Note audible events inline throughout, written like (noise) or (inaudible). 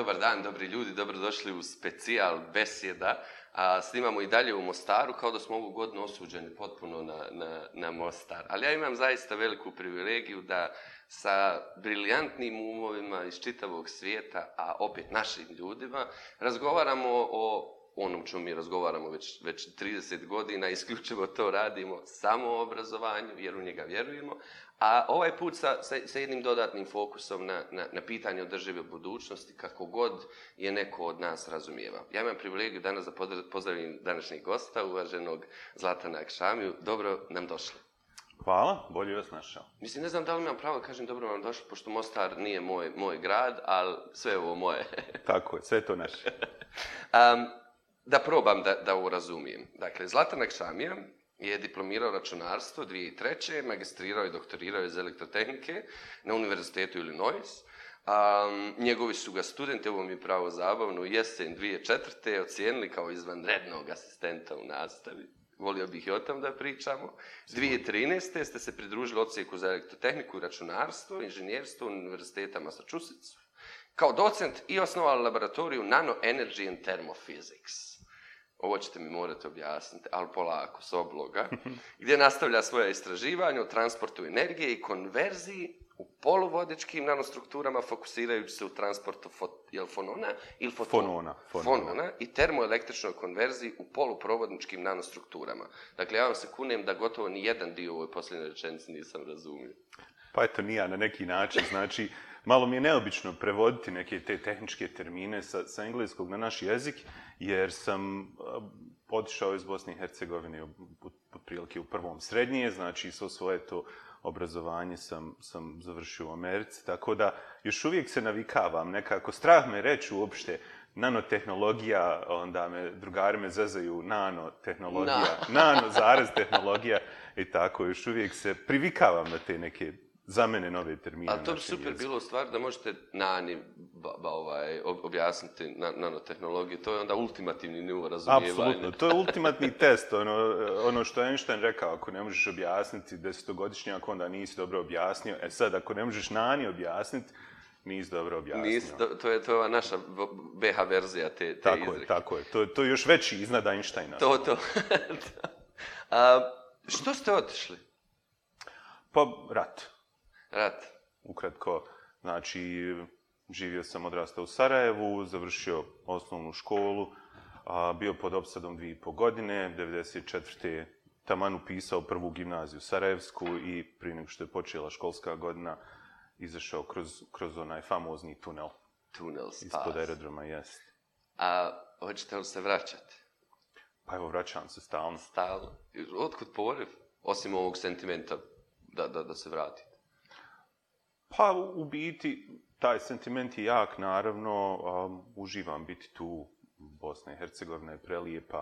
dobar dan, dobri ljudi, dobrodošli u specijal besjeda. A, snimamo i dalje u Mostaru, kao da smo ovu godinu osuđeni potpuno na, na, na Mostar. Ali ja imam zaista veliku privilegiju da sa briljantnim umovima iz čitavog svijeta, a opet našim ljudima, razgovaramo o onom čemu mi razgovaramo već, već 30 godina, (laughs) isključivo to radimo samo o obrazovanju, jer u njega vjerujemo, a ovaj put sa, sa, sa jednim dodatnim fokusom na, na, na pitanje održive budućnosti, kako god je neko od nas razumijeva. Ja imam privilegiju danas da pozdravim današnjih gosta, uvaženog Zlatana Akšamiju. Dobro nam došli. Hvala, bolje vas našao. Mislim, ne znam da li imam pravo da kažem dobro vam došli, pošto Mostar nije moj, moj grad, ali sve ovo moje. Tako je, sve to naše. (laughs) um, da probam da, da ovo razumijem. Dakle, Zlatan Akšamija je diplomirao računarstvo 2003. magistrirao i doktorirao iz elektrotehnike na Univerzitetu Illinois. Um, njegovi su ga studenti, ovo mi je pravo zabavno, jesen 2004. ocijenili kao izvanrednog asistenta u nastavi. Volio bih i o tom da pričamo. 2013. ste se pridružili ocijeku za elektrotehniku i računarstvo, inženjerstvo Univerziteta Massachusetts kao docent i osnovali laboratoriju Nano Energy and Thermophysics ovo ćete mi morati objasniti, ali polako, s obloga, (laughs) gdje nastavlja svoje istraživanje o transportu energije i konverziji u poluvodičkim nanostrukturama fokusirajući se u transportu fot, jel, fonona, ili fotona, fonona, fonona. fonona i termoelektričnoj konverziji u poluprovodničkim nanostrukturama. Dakle, ja vam se kunem da gotovo ni jedan dio u ovoj posljednjoj rečenici nisam razumio. Pa eto, nija na neki način, znači, malo mi je neobično prevoditi neke te tehničke termine sa, sa engleskog na naš jezik, jer sam eh, otišao iz Bosne i Hercegovine od prilike u prvom srednje, znači svo svoje to obrazovanje sam, sam završio u Americi, tako da još uvijek se navikavam nekako, strah me reći uopšte, nanotehnologija, onda me drugari me zazaju nanotehnologija, no. (laughs) nano zarez tehnologija i tako, još uvijek se privikavam na te neke zamene nove termine. A to bi znači, super jezik. bilo stvar da možete nani ba, ba, ovaj, objasniti na, nanotehnologiju. To je onda ultimativni nivo razumijevanja. Apsolutno, to je ultimativni (laughs) test. Ono, ono što je Einstein rekao, ako ne možeš objasniti desetogodišnje, ako onda nisi dobro objasnio. E sad, ako ne možeš nani objasniti, nisi dobro objasnio. Nis, to, to, je, to je ova naša BH verzija te, te tako izreke. Je, tako je, to, to je još veći iznad Einsteina. To, to. (laughs) A, što ste otišli? Pa, rat rat. Ukratko, znači, živio sam odrastao u Sarajevu, završio osnovnu školu, a, bio pod opsadom dvije i po godine, 1994. taman upisao prvu gimnaziju Sarajevsku i prije nego što je počela školska godina, izašao kroz, kroz onaj famozni tunel. Tunel spas. Ispod aerodroma, jes. A hoćete li se vraćati? Pa evo, vraćam se stalno. Stalno. Otkud poriv? Osim ovog sentimenta da, da, da se vratite. Pa u biti, taj sentiment je jak, naravno, um, uživam biti tu, Bosna i Hercegovina je prelijepa,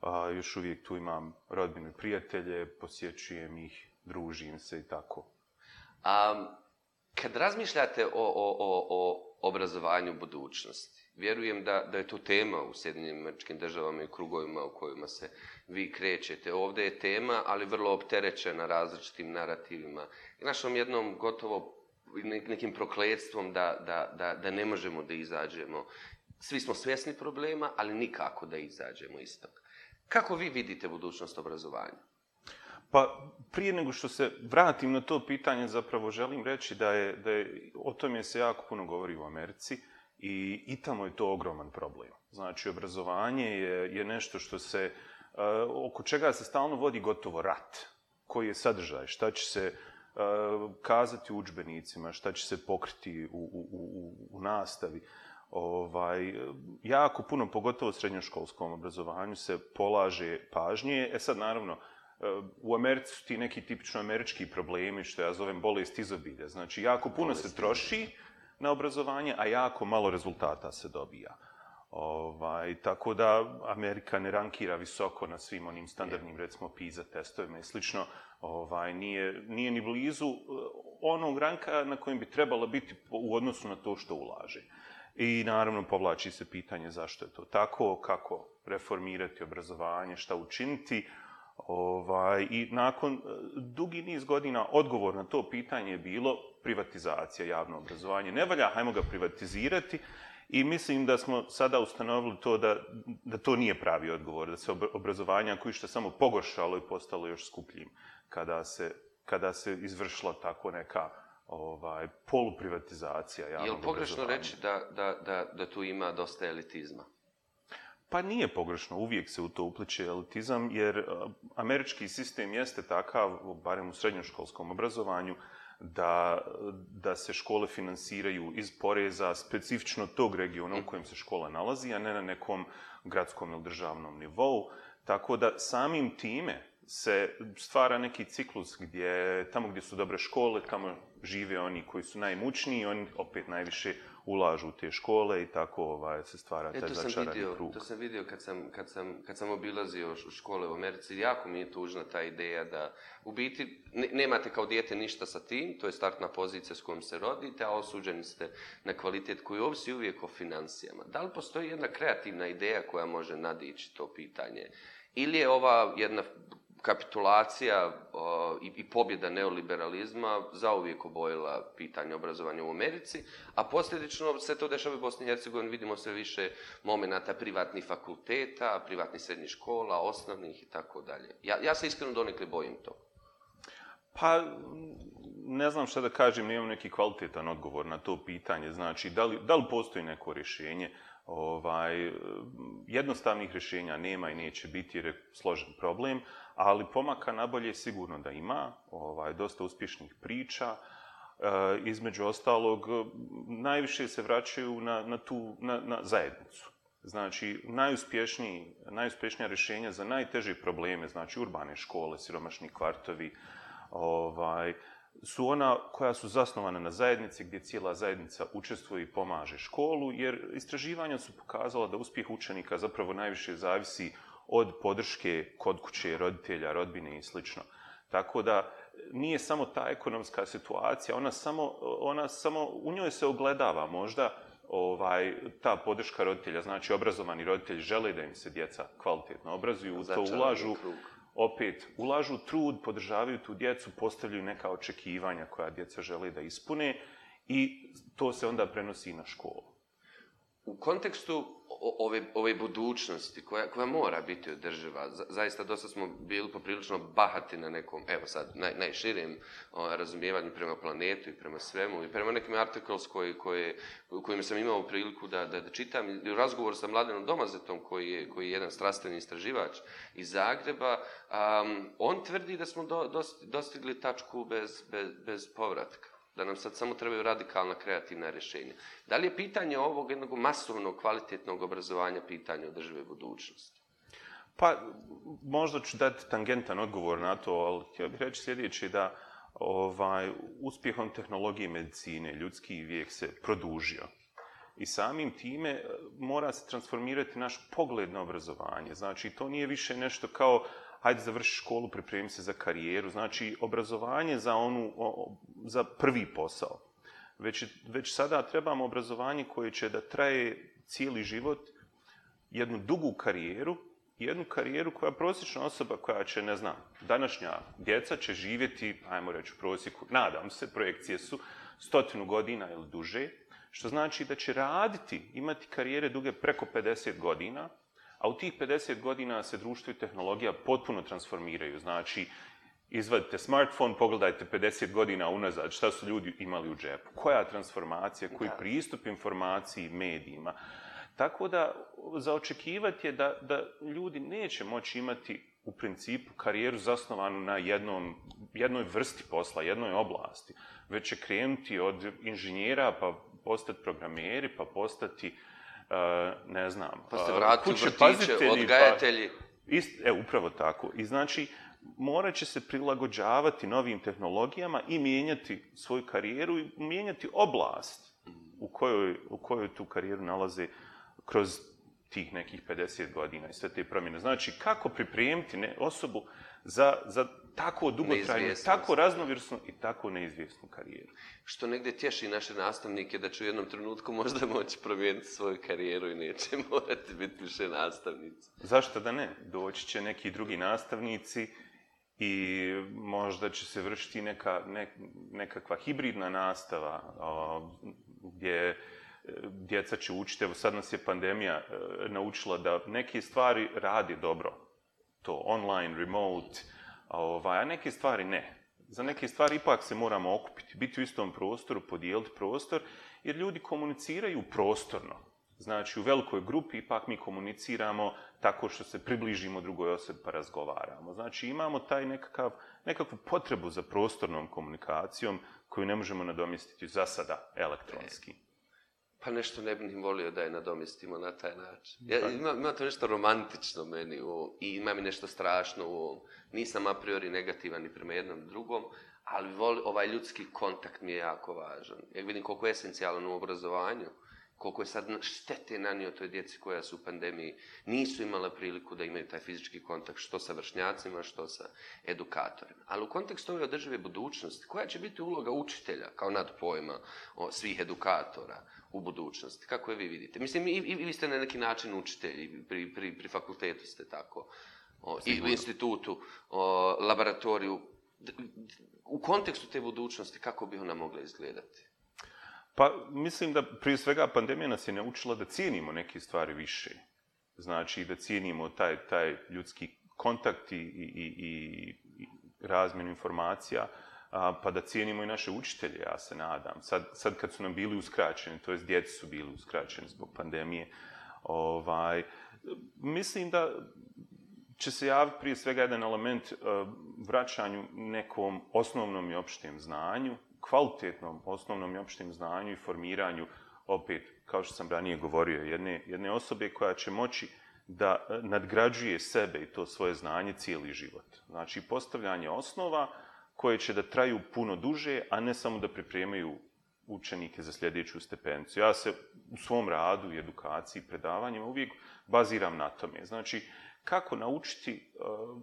uh, još uvijek tu imam rodbine i prijatelje, posjećujem ih, družim se i tako. Um, kad razmišljate o, o, o, o obrazovanju budućnosti, vjerujem da, da je to tema u Sjedinim američkim državama i krugovima u kojima se vi krećete. Ovde je tema, ali vrlo opterećena različitim narativima. Našom jednom gotovo nekim prokledstvom da, da, da, da ne možemo da izađemo. Svi smo svjesni problema, ali nikako da izađemo iz toga. Kako vi vidite budućnost obrazovanja? Pa, prije nego što se vratim na to pitanje, zapravo želim reći da je, da je o tom je se jako puno govori u Americi i, i tamo je to ogroman problem. Znači, obrazovanje je, je nešto što se, uh, oko čega se stalno vodi gotovo rat. Koji je sadržaj? Šta će se, uh, Eh, kazati u učbenicima, šta će se pokriti u, u, u, u nastavi. Ovaj, jako puno, pogotovo u srednjoškolskom obrazovanju, se polaže pažnje. E sad, naravno, eh, u Americi su ti neki tipično američki problemi, što ja zovem bolest izobilja. Znači, jako puno bolest se troši na obrazovanje, a jako malo rezultata se dobija. Uh, Ovaj, tako da Amerika ne rankira visoko na svim onim standardnim, je. recimo, PISA testovima i slično. Ovaj, nije, nije ni blizu eh, onog ranka na kojem bi trebala biti u odnosu na to što ulaže. I naravno, povlači se pitanje zašto je to tako, kako reformirati obrazovanje, šta učiniti. Ovaj, I nakon eh, dugi niz godina odgovor na to pitanje je bilo privatizacija javno obrazovanje. Ne valja, hajmo ga privatizirati. I mislim da smo sada ustanovili to da, da to nije pravi odgovor, da se obrazovanje koji što samo pogošalo i postalo još skupljim kada se, kada se izvršila tako neka ovaj, poluprivatizacija javnog obrazovanja. Je li pogrešno reći da, da, da, da tu ima dosta elitizma? Pa nije pogrešno, uvijek se u to upliče elitizam, jer eh, američki sistem jeste takav, barem u srednjoškolskom obrazovanju, da, da se škole finansiraju iz poreza specifično tog regiona u kojem se škola nalazi, a ne na nekom gradskom ili državnom nivou. Tako da samim time se stvara neki ciklus gdje tamo gdje su dobre škole, tamo žive oni koji su najmućniji i oni opet najviše ulažu u te škole i tako ovaj, se stvara e, taj e, začarani vidio, krug. To sam vidio kad sam, kad sam, kad sam obilazio škole u Americi. Jako mi je tužna ta ideja da u biti ne, nemate kao dijete ništa sa tim, to je startna pozicija s kojom se rodite, a osuđeni ste na kvalitet koji ovisi uvijek o financijama. Da li postoji jedna kreativna ideja koja može nadići to pitanje? Ili je ova jedna kapitulacija uh, i, i pobjeda neoliberalizma zauvijek obojila pitanje obrazovanja u Americi, a posljedično se to dešava u Bosni i Hercegovini, vidimo sve više momenata privatnih fakulteta, privatnih srednjih škola, osnovnih i tako dalje. Ja, ja se iskreno donekle bojim to. Pa, ne znam šta da kažem, nemam neki kvalitetan odgovor na to pitanje. Znači, da li, da li postoji neko rješenje? ovaj jednostavnih rješenja nema i neće biti jer je složen problem, ali pomaka nabolje sigurno da ima, ovaj, dosta uspješnih priča, e, između ostalog, eh, najviše se vraćaju na, na, tu, na, na zajednicu. Znači, najuspješniji, najuspješnija rješenja za najteže probleme, znači urbane škole, siromašni kvartovi, ovaj, su ona koja su zasnovana na zajednici, gdje cijela zajednica učestvuje i pomaže školu, jer istraživanja su pokazala da uspjeh učenika zapravo najviše zavisi od od podrške kod kuće, roditelja, rodbine i slično. Tako da nije samo ta ekonomska situacija, ona samo, ona samo u njoj se ogledava možda ovaj ta podrška roditelja, znači obrazovani roditelji žele da im se djeca kvalitetno obrazuju, u to ulažu. Krug. Opet, ulažu trud, podržavaju tu djecu, postavljaju neka očekivanja koja djeca žele da ispune i to se onda prenosi i na školu. U kontekstu ove, ove budućnosti koja, koja mora biti održiva. Zaista, dosta smo bili poprilično bahati na nekom, evo sad, naj, najširijem o, razumijevanju prema planetu i prema svemu i prema nekim articles koji, koje, kojim sam imao priliku da, da, da čitam. I razgovor sa Mladenom Domazetom, koji je, koji je jedan strastveni istraživač iz Zagreba, um, on tvrdi da smo do, dostigli tačku bez, bez, bez povratka da nam sad samo trebaju radikalna kreativna rješenja. Da li je pitanje ovog jednog masovnog kvalitetnog obrazovanja pitanje održive budućnosti? Pa, možda ću dati tangentan odgovor na to, ali htio bih reći sljedeći da ovaj, uspjehom tehnologije medicine ljudski vijek se produžio. I samim time eh, mora se transformirati naš pogled na obrazovanje. Znači, to nije više nešto kao uh, hajde završi školu, pripremi se za karijeru. Znači, obrazovanje za onu, o, za prvi posao. Već, već sada trebamo obrazovanje koje će da traje cijeli život, jednu dugu karijeru, jednu karijeru koja prosječna osoba koja će, ne znam, današnja djeca će živjeti, ajmo reći u prosjeku, nadam se, projekcije su, stotinu godina ili duže, što znači da će raditi, imati karijere duge preko 50 godina, A u tih 50 godina se društvo i tehnologija potpuno transformiraju. Znači, izvadite smartphone, pogledajte 50 godina unazad, šta su ljudi imali u džepu, koja transformacija, koji da. pristup informaciji, medijima. Tako da, zaočekivati je da, da ljudi neće moći imati u principu karijeru zasnovanu na jednom, jednoj vrsti posla, jednoj oblasti, već će krenuti od inženjera, pa postati programeri, pa postati uh, Eh, ne znam... Pa se eh, vrati uh, u vrtiće, pa odgajatelji... Pa, ist, e, upravo tako. I znači, morat će se prilagođavati novim tehnologijama i mijenjati svoju karijeru i mijenjati oblast u kojoj, u kojoj tu karijeru nalaze kroz tih nekih 50 godina i sve te promjene. Znači, kako pripremiti ne, osobu za, za tako dugotrajnu, tako raznovirsnu i tako neizvjesnu karijeru. Što negde tješi naše nastavnike da će u jednom trenutku možda moći promijeniti svoju karijeru i neće (laughs) morati biti više nastavnici. Zašto da ne? Doći će neki drugi nastavnici i možda će se vršiti neka, ne, nekakva hibridna nastava o, gdje e, djeca će učiti. Evo sad nas je pandemija e, naučila da neke stvari radi dobro. To online, remote, ovaj, a neke stvari ne. Za neke stvari ipak se moramo okupiti, biti u istom prostoru, podijeliti prostor, jer ljudi komuniciraju prostorno. Znači, u velikoj grupi ipak mi komuniciramo tako što se približimo drugoj osobi pa razgovaramo. Znači, imamo taj nekakav, nekakvu potrebu za prostornom komunikacijom koju ne možemo nadomjestiti za sada elektronski. E. Pa nešto ne bih volio da je nadomestimo na taj način. Ja, ima, ima to nešto romantično meni u ovom, i ima mi nešto strašno u ovom. Nisam a priori negativan ni prema jednom drugom, ali voli, ovaj ljudski kontakt mi je jako važan. Ja vidim koliko je esencijalan u obrazovanju. Uh, koliko je sad štete nanio toj djeci koja su u pandemiji, nisu imala priliku da imaju taj fizički kontakt što sa vršnjacima, što sa edukatorima. Ali u kontekstu ove održave budućnosti, koja će biti uloga učitelja kao nadpojma o, svih edukatora u budućnosti? Kako je vi vidite? Mislim, i, i, i vi ste na neki način učitelji, pri, pri, pri fakultetu ste tako, o, i u institutu, o, laboratoriju. U kontekstu te budućnosti, kako bi ona mogla izgledati? Pa mislim da prije svega pandemija nas je naučila da cijenimo neke stvari više. Znači da cijenimo taj, taj ljudski kontakt i, i, i, i razmjenu informacija, a, pa da cijenimo i naše učitelje, ja se nadam. Sad, sad kad su nam bili uskraćeni, to jest djeci su bili uskraćeni zbog pandemije, ovaj, mislim da će se javiti prije svega jedan element uh, vraćanju nekom osnovnom i opštem znanju, kvalitetnom osnovnom i opštim znanju i formiranju, opet, kao što sam ranije govorio, jedne, jedne osobe koja će moći da e, nadgrađuje sebe i to svoje znanje cijeli život. Znači, postavljanje osnova koje će da traju puno duže, a ne samo da pripremaju učenike za sljedeću stepencu. Ja se u svom radu i edukaciji i predavanjima uvijek baziram na tome. Znači, kako naučiti uh,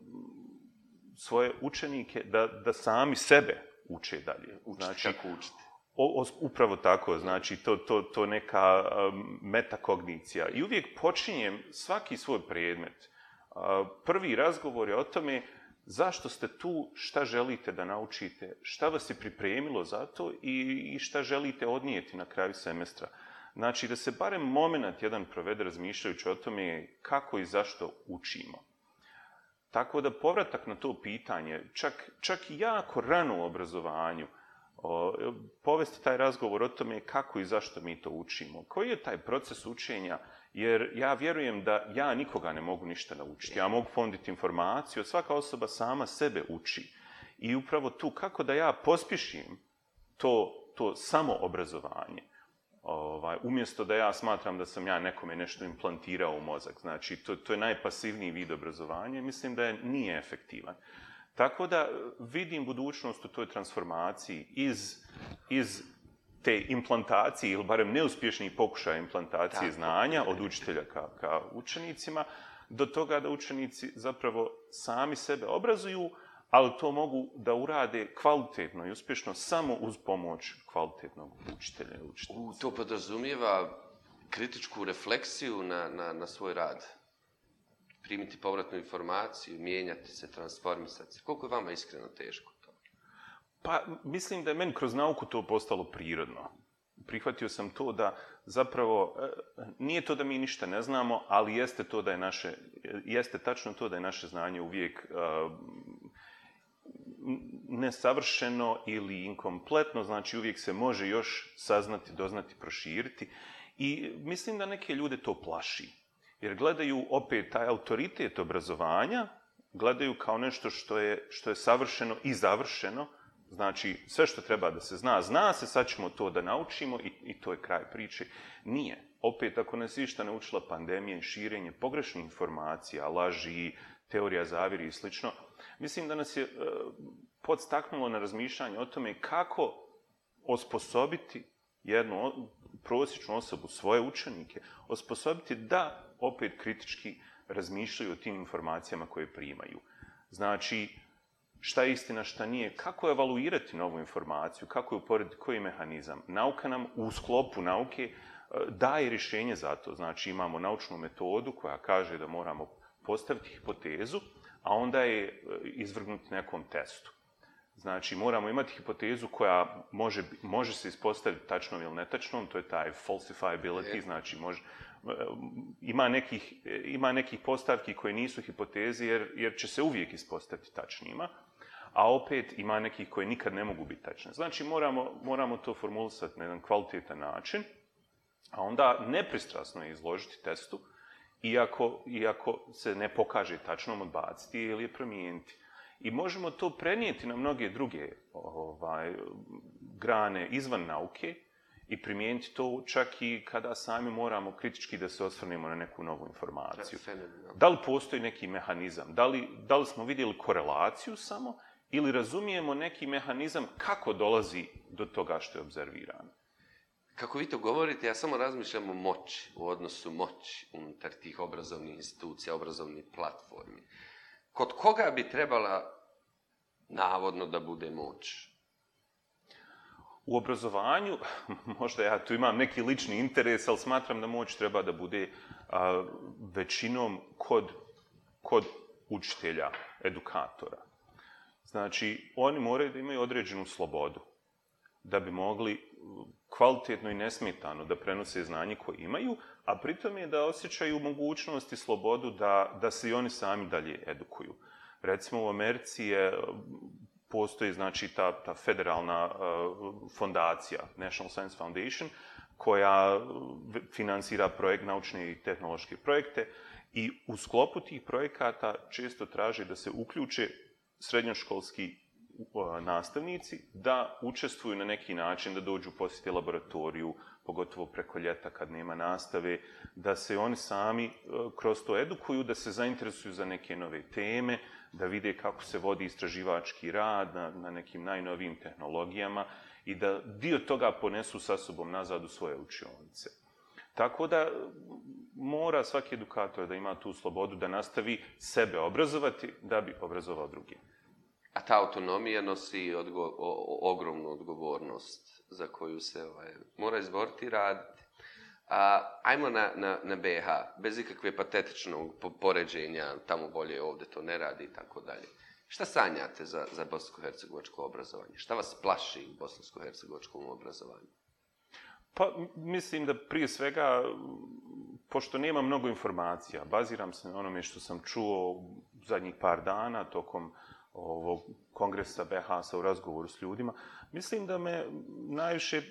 svoje učenike da, da sami sebe uče dalje. Učiti, znači, kako učiti? O, o, upravo tako, znači, to, to, to neka um, metakognicija. I uvijek počinjem svaki svoj predmet. Uh, prvi razgovor je o tome zašto ste tu, šta želite da naučite, šta vas je pripremilo za to i, i šta želite odnijeti na kraju semestra. Znači, da se barem moment jedan provede razmišljajući o tome kako i zašto učimo. Tako da povratak na to pitanje, čak, čak i jako rano u obrazovanju, o, povesti taj razgovor o tome kako i zašto mi to učimo. Koji je taj proces učenja? Jer ja vjerujem da ja nikoga ne mogu ništa naučiti. Ja mogu fonditi informaciju, svaka osoba sama sebe uči. I upravo tu, kako da ja pospišim to, to samo obrazovanje? Ovaj, umjesto da ja smatram da sam ja nekome nešto implantirao u mozak. Znači, to, to je najpasivniji vid obrazovanja i mislim da je nije efektivan. Tako da eh, vidim budućnost u toj transformaciji iz, iz te implantacije ili barem neuspješni pokušaj implantacije Tako. znanja od učitelja ka, ka učenicima do toga da učenici zapravo sami sebe obrazuju uh, ali to mogu da urade kvalitetno i uspješno samo uz pomoć kvalitetnog učitelja i učitelja. To podrazumijeva kritičku refleksiju na, na, na svoj rad. Primiti povratnu informaciju, mijenjati se, transformisati se. Koliko je vama iskreno teško to? Pa, mislim da je meni kroz nauku to postalo prirodno. Prihvatio sam to da zapravo e, nije to da mi ništa ne znamo, ali jeste to da je naše e, jeste tačno to da je naše znanje uvijek uh, nesavršeno ili inkompletno, znači uvijek se može još saznati, doznati, proširiti. I mislim da neke ljude to plaši. Jer gledaju opet taj autoritet obrazovanja, gledaju kao nešto što je, što je savršeno i završeno. Znači, sve što treba da se zna, zna se, sad ćemo to da naučimo i, i to je kraj priče. Nije. Opet, ako nas išta naučila pandemija i širenje pogrešnih informacija, laži, teorija zaviri i slično, mislim da nas je e, podstaknulo na razmišljanje o tome kako osposobiti jednu prosječnu osobu, svoje učenike, osposobiti da opet kritički razmišljaju o tim informacijama koje primaju. Znači, šta je istina, šta nije, kako evaluirati novu informaciju, kako je uporediti, koji je mehanizam. Nauka nam u sklopu nauke e, daje rješenje za to. Znači, imamo naučnu metodu koja kaže da moramo postaviti hipotezu, a onda je e, izvrgnuti nekom testu. Znači, moramo imati hipotezu koja može, može se ispostaviti tačnom ili netačnom, to je taj falsifiability, znači može, e, ima, nekih, e, ima nekih postavki koje nisu hipoteze jer, jer će se uvijek ispostaviti tačnima, a opet ima nekih koje nikad ne mogu biti tačne. Znači, moramo, moramo to formulisati na jedan kvalitetan način, a onda nepristrasno je izložiti testu, uh, iako, iako se ne pokaže tačnom odbaciti ili je promijeniti. I možemo to prenijeti na mnoge druge ovaj, grane izvan nauke i primijeniti to čak i kada sami moramo kritički da se osvrnemo na neku novu informaciju. Da li postoji neki mehanizam? Da li, da li smo vidjeli korelaciju samo ili razumijemo neki mehanizam kako dolazi do toga što je observirano? kako vi to govorite, ja samo razmišljam o moći, u odnosu moći unutar tih obrazovnih institucija, obrazovnih platformi. Kod koga bi trebala navodno da bude moć? U obrazovanju, (laughs) možda ja tu imam neki lični interes, ali smatram da moć treba da bude a, većinom kod, kod učitelja, edukatora. Znači, oni moraju da imaju određenu slobodu da bi mogli kvalitetno i nesmetano da prenose znanje koje imaju, a pritom je da osjećaju mogućnost i slobodu da, da se i oni sami dalje edukuju. Recimo u Americi je, postoji znači, ta, ta federalna uh, fondacija, National Science Foundation, koja finansira projekt, naučne i tehnološke projekte i u sklopu tih projekata često traži da se uključe srednjoškolski nastavnici da učestvuju na neki način, da dođu posjeti laboratoriju, pogotovo preko ljeta kad nema nastave, da se oni sami e, kroz to edukuju, da se zainteresuju za neke nove teme, da vide kako se vodi istraživački rad na, na nekim najnovijim tehnologijama i da dio toga ponesu sa sobom nazad u svoje učionice. Tako da mora svaki edukator da ima tu slobodu da nastavi sebe obrazovati da bi obrazovao drugim. A ta autonomija nosi odgo o ogromnu odgovornost za koju se ovaj, mora izboriti rad. A, ajmo na, na, na BH, bez ikakve patetičnog poređenja, tamo bolje ovde to ne radi i tako dalje. Šta sanjate za, za bosansko-hercegovačko obrazovanje? Šta vas plaši u bosansko-hercegovačkom obrazovanju? Pa, mislim da prije svega, pošto nema mnogo informacija, baziram se na onome što sam čuo zadnjih par dana tokom uh, ovog kongresa BH sa u razgovoru s ljudima. Mislim da me najviše,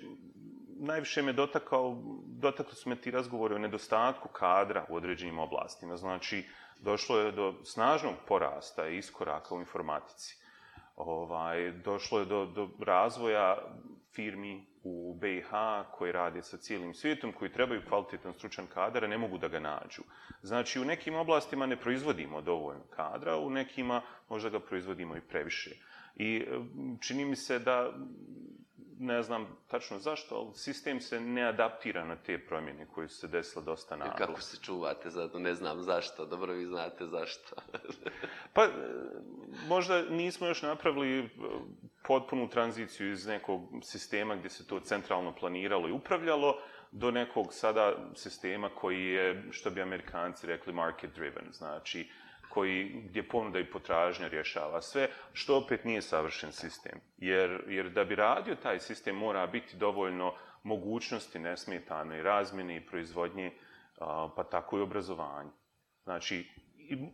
najviše me dotakao, dotakli su me ti razgovori o nedostatku kadra u određenim oblastima. Znači, došlo je do snažnog porasta i iskoraka u informatici. Ovaj, došlo je do, do razvoja firmi u BiH koji rade sa cijelim svijetom, koji trebaju kvalitetan stručan kadar, a ne mogu da ga nađu. Znači, u nekim oblastima ne proizvodimo dovoljno kadra, u nekima možda ga proizvodimo i previše. I čini mi se da, ne znam tačno zašto, ali sistem se ne adaptira na te promjene koje su se desile dosta naglo. Kako se čuvate za to? Ne znam zašto. Dobro, vi znate zašto. pa, možda nismo još napravili potpunu tranziciju iz nekog sistema gdje se to centralno planiralo i upravljalo do nekog sada sistema koji je, što bi amerikanci rekli, market driven, znači koji, gdje ponuda i potražnja rješava sve, što opet nije savršen sistem. Jer, jer da bi radio taj sistem mora biti dovoljno mogućnosti nesmetane razmjene i proizvodnje, pa tako i obrazovanje. Znači,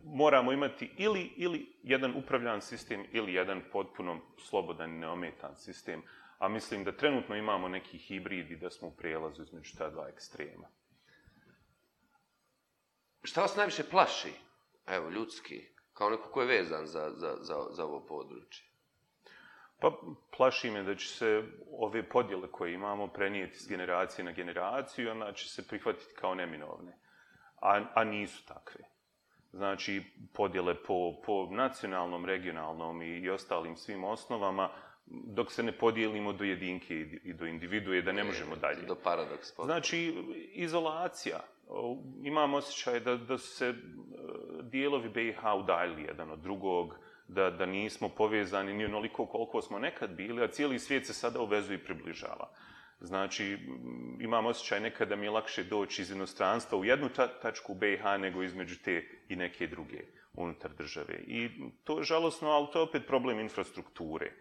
moramo imati ili, ili jedan upravljan sistem ili jedan potpuno slobodan i neometan sistem. A mislim da trenutno imamo neki hibrid i da smo u prijelazu između ta dva ekstrema. Šta vas najviše plaši? Evo, ljudski, kao neko ko je vezan za, za, za, za ovo područje. Pa, plaši me da će se ove podjele koje imamo prenijeti s generacije na generaciju, ona će se prihvatiti kao neminovne. A, a nisu takve znači podjele po, po nacionalnom, regionalnom i, i ostalim svim osnovama, dok se ne podijelimo do jedinke i do individue, da ne e, možemo dalje. Do paradoks. Potpuno. Znači, izolacija. Imam osjećaj da, da su se e, dijelovi BiH udaljili jedan od drugog, da, da nismo povezani ni onoliko koliko smo nekad bili, a cijeli svijet se sada uvezuje i približava. Znači, mm, imam osjećaj nekad da mi je lakše doći iz inostranstva u jednu ta tačku BiH nego između te i neke druge unutar države. I to je žalosno, ali to je opet problem infrastrukture.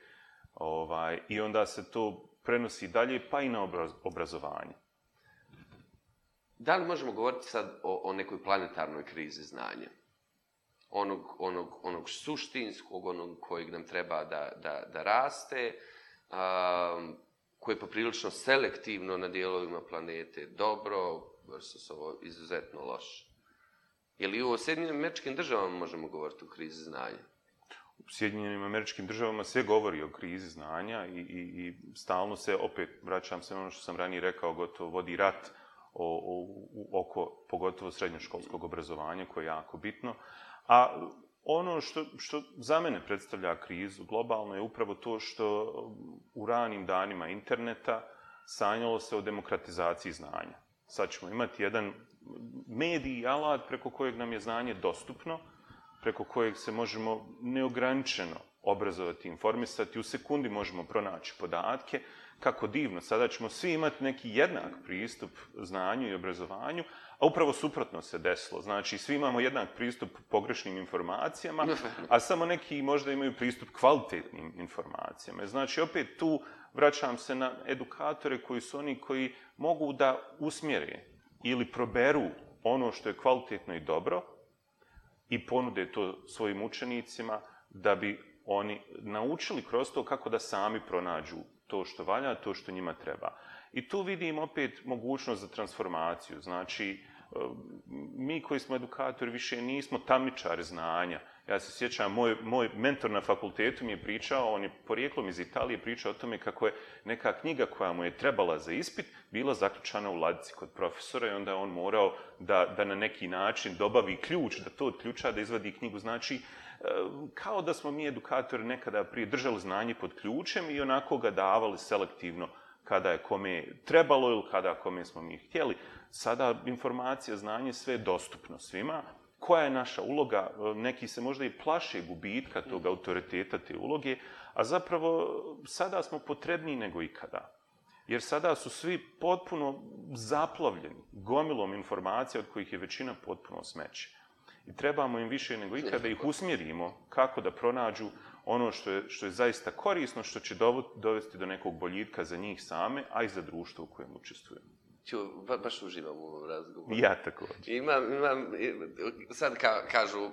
Ovaj, I onda se to prenosi dalje, pa i na obraz obrazovanje. Da li možemo govoriti sad o, o nekoj planetarnoj krizi znanja? Onog, onog, onog suštinskog, onog kojeg nam treba da, da, da raste, um, koje je poprilično selektivno na dijelovima planete. Dobro, versus ovo izuzetno loše. Je li u Sjedinjenim američkim državama možemo govoriti o krizi znanja? U Sjedinjenim američkim državama sve govori o krizi znanja i, i, i stalno se, opet vraćam se na ono što sam ranije rekao, gotovo vodi rat o, o, oko pogotovo srednjoškolskog obrazovanja, koje je jako bitno. A Ono što, što za mene predstavlja krizu globalno je upravo to što um, u ranim danima interneta sanjalo se o demokratizaciji znanja. Sad ćemo imati jedan mediji alat preko kojeg nam je znanje dostupno, preko kojeg se možemo neograničeno obrazovati, informisati, u sekundi možemo pronaći podatke. Kako divno, sada ćemo svi imati neki jednak pristup znanju i obrazovanju, A upravo suprotno se desilo. Znači, svi imamo jednak pristup pogrešnim informacijama, a samo neki možda imaju pristup kvalitetnim informacijama. Znači, opet tu vraćam se na edukatore koji su oni koji mogu da usmjere ili proberu ono što je kvalitetno i dobro i ponude to svojim učenicima da bi oni naučili kroz to kako da sami pronađu to što valja, to što njima treba. I tu vidim opet mogućnost za transformaciju. Znači, uh, mi koji smo edukatori više nismo tamničari znanja. Ja se sjećam, moj, moj mentor na fakultetu mi je pričao, on je porijeklom iz Italije pričao o tome kako je neka knjiga koja mu je trebala za ispit bila zaključana u ladici kod profesora i onda je on morao da, da na neki način dobavi ključ, da to odključa da izvadi knjigu. Znači, e, kao da smo mi edukatori nekada prije držali znanje pod ključem i onako ga davali selektivno uh, kada je kome trebalo ili kada kome smo mi htjeli. Sada informacija, znanje, sve je dostupno svima. Koja je naša uloga? Neki se možda i plaše gubitka tog autoriteta, te uloge, a zapravo sada smo potrebniji nego ikada. Jer sada su svi potpuno zaplavljeni gomilom informacija od kojih je većina potpuno smeće. I trebamo im više nego ikada da ih usmjerimo kako da pronađu ono što je, što je zaista korisno, što će dovo, dovesti do nekog boljitka za njih same, a i za društvo u kojem učestvujemo. Ću, ba, baš uživam u ovom razgovoru. Ja također. Imam, imam, sad ka, kažu,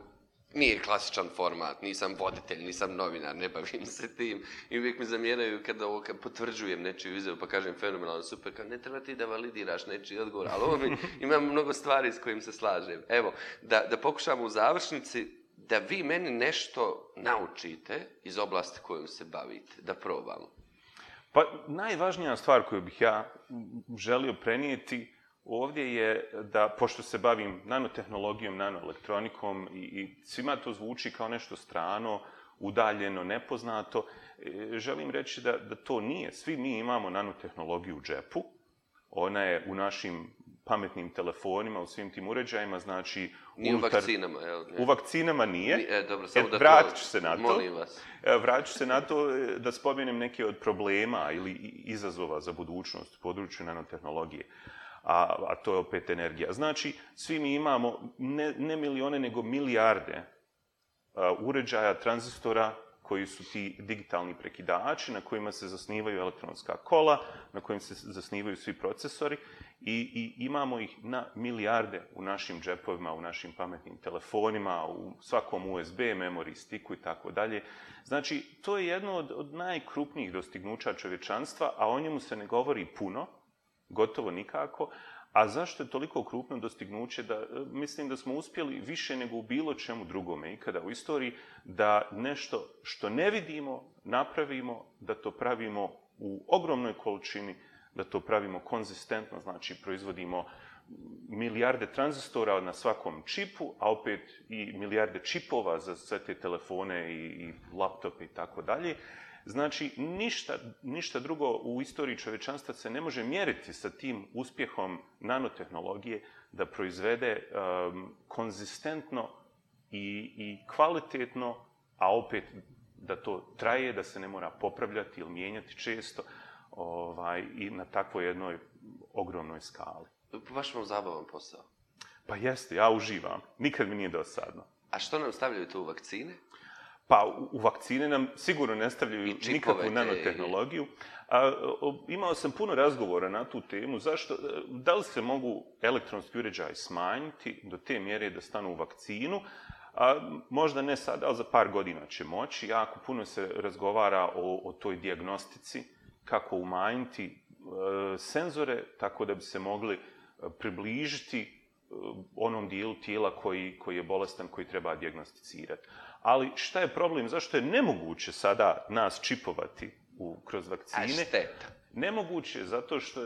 nije klasičan format, nisam voditelj, nisam novinar, ne bavim se tim. I uvijek mi zamjeraju kada ovo, kad potvrđujem nečiju izjavu, pa kažem fenomenalno, super, kao ne treba ti da validiraš nečiji odgovor, ali ovo mi, (laughs) imam mnogo stvari s kojim se slažem. Evo, da, da pokušamo u završnici, da vi meni nešto naučite iz oblasti kojom se bavite, da probamo. Pa najvažnija stvar koju bih ja želio prenijeti ovdje je da, pošto se bavim nanotehnologijom, nanoelektronikom i, i svima to zvuči kao nešto strano, udaljeno, nepoznato, e, želim reći da, da to nije. Svi mi imamo nanotehnologiju u džepu, ona je u našim pametnim telefonima, u svim tim uređajima, znači... Nije unutar... u vakcinama, jel? U vakcinama nije. E, dobro, e, samo e, da... Vrat ću se na to. Molim vas. E, Vrat ću se na to e, da spomenem neke od problema ili izazova za budućnost u području nanotehnologije. A, a to je opet energija. Znači, svi mi imamo ne, ne milione, nego milijarde uređaja, tranzistora, koji su ti digitalni prekidači, na kojima se zasnivaju elektronska kola, na kojim se zasnivaju svi procesori. I, i imamo ih na milijarde u našim džepovima, u našim pametnim telefonima, u svakom USB memory stiku i tako dalje. Znači, to je jedno od, od najkrupnijih dostignuća čovječanstva, a o njemu se ne govori puno, gotovo nikako. A zašto je toliko krupno dostignuće? Da, e, mislim da smo uspjeli više nego u bilo čemu drugome ikada u istoriji da nešto što ne vidimo napravimo, da to pravimo u ogromnoj količini, da to pravimo konzistentno, znači proizvodimo milijarde tranzistora na svakom čipu, a opet i milijarde čipova za sve te telefone i, i laptope i tako dalje. Znači, ništa, ništa drugo u istoriji čovečanstva se ne može mjeriti sa tim uspjehom nanotehnologije da proizvede um, konzistentno i, i kvalitetno, a opet da to traje, da se ne mora popravljati ili mijenjati često. Uh, ovaj, i na takvoj jednoj ogromnoj skali. Vaš pa vam zabavan posao? Pa jeste, ja uživam. Nikad mi nije dosadno. A što nam stavljaju tu u vakcine? Pa u, u vakcine nam sigurno ne stavljaju nikakvu nanotehnologiju. I... A, o, imao sam puno razgovora na tu temu. Zašto? E, da li se mogu elektronski uređaj smanjiti do te mjere da stanu u vakcinu? A, možda ne sad, ali za par godina će moći. Jako puno se razgovara o, o toj diagnostici kako umanjiti e, senzore tako da bi se mogli e, približiti e, onom dijelu tijela koji, koji je bolestan, koji treba diagnosticirati. Ali šta je problem? Zašto je nemoguće sada nas čipovati u, kroz vakcine? A šteta. Nemoguće zato što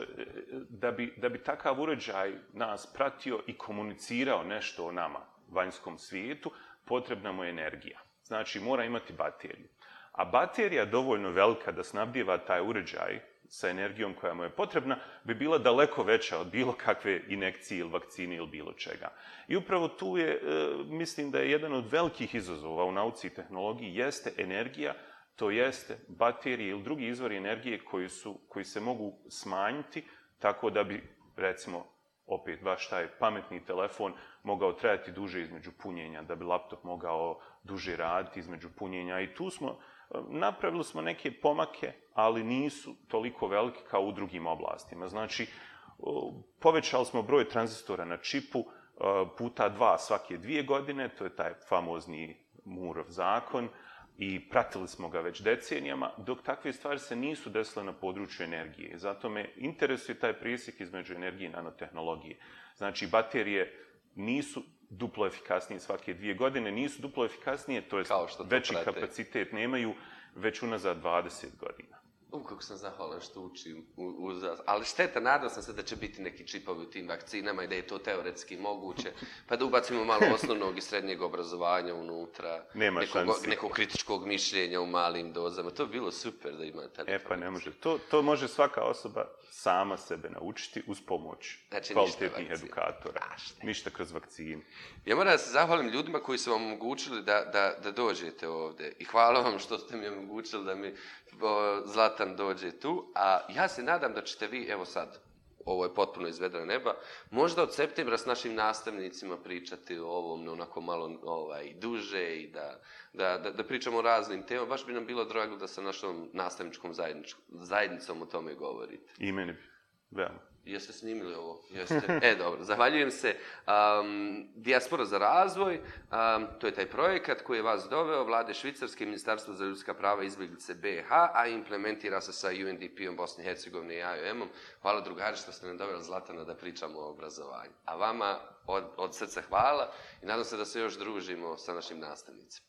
da bi, da bi takav uređaj nas pratio i komunicirao nešto o nama, vanjskom svijetu, potrebna mu je energija. Znači, mora imati bateriju a baterija dovoljno velika da snabdjeva taj uređaj sa energijom koja mu je potrebna, bi bila daleko veća od bilo kakve inekcije ili vakcine ili bilo čega. I upravo tu je, e, mislim da je jedan od velikih izazova u nauci i tehnologiji, jeste energija, to jeste baterije ili drugi izvori energije koji, su, koji se mogu smanjiti tako da bi, recimo, opet baš taj pametni telefon mogao trajati duže između punjenja, da bi laptop mogao duže raditi između punjenja i tu smo, uh, Napravili smo neke pomake, ali nisu toliko velike kao u drugim oblastima. Znači, povećali smo broj tranzistora na čipu e, puta dva svake dvije godine, to je taj famozni Murov zakon, i pratili smo ga već decenijama, dok takve stvari se nisu desile na području energije. Zato me interesuje taj prisjek između energije i nanotehnologije. Znači, baterije nisu duplo efikasnije svake dvije godine, nisu duplo efikasnije, to je veći prate. kapacitet nemaju već unazad 20 godina. U, kako sam zahvalan što učim. U, u, ali šteta, nadam sam se da će biti neki čipovi u tim vakcinama i da je to teoretski moguće. Pa da ubacimo malo (laughs) osnovnog i srednjeg obrazovanja unutra. Nema nekog, šansi. Nekog kritičkog mišljenja u malim dozama. To bi bilo super da ima ta E pa ne može. To, to može svaka osoba sama sebe naučiti uz pomoć znači, kvalitetnih edukatora. A, ništa kroz vakcine. Ja moram da se zahvalim ljudima koji su vam omogućili da, da, da dođete ovde. I hvala vam što ste mi omogućili da mi Zlatan dođe tu, a ja se nadam da ćete vi, evo sad, ovo je potpuno iz vedra neba, možda od septembra s našim nastavnicima pričati o ovom, onako malo ovaj, duže i da, da, da, da pričamo o raznim temama. Baš bi nam bilo drago da sa našom nastavničkom zajednicom o tome govorite. I meni bi. Veoma. Jeste snimili ovo? Jeste. E, dobro, zahvaljujem se. Um, Diaspora za razvoj, um, to je taj projekat koji je vas doveo, vlade Švicarske, Ministarstvo za ljudska prava izbjeglice BH, a implementira se sa UNDP-om Bosne i Hercegovine i IOM-om. Hvala drugari što ste nam doveli Zlatana da pričamo o obrazovanju. A vama od, od srca hvala i nadam se da se još družimo sa našim nastavnicima.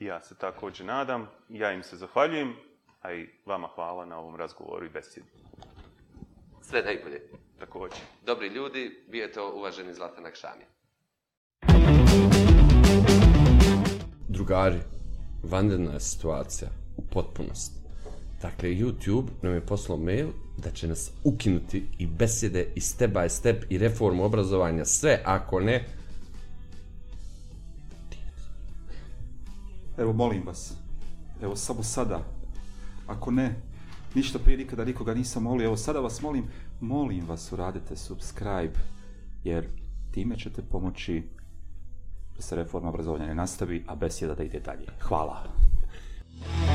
Ja se također nadam, ja im se zahvaljujem, a i vama hvala na ovom razgovoru i besedi sve najbolje. Također. Dobri ljudi, bio je to uvaženi Zlatanak Šamija. Drugari, vanredna je situacija u potpunosti. Dakle, YouTube nam je poslao mail da će nas ukinuti i besede i step by step i reformu obrazovanja sve ako ne... Evo, molim vas. Evo, samo sada. Ako ne, ništa prije nikada nikoga nisam molio. Evo sada vas molim, molim vas uradite subscribe, jer time ćete pomoći da se reforma obrazovanja ne nastavi, a besjeda da ide dalje. Hvala. Hvala.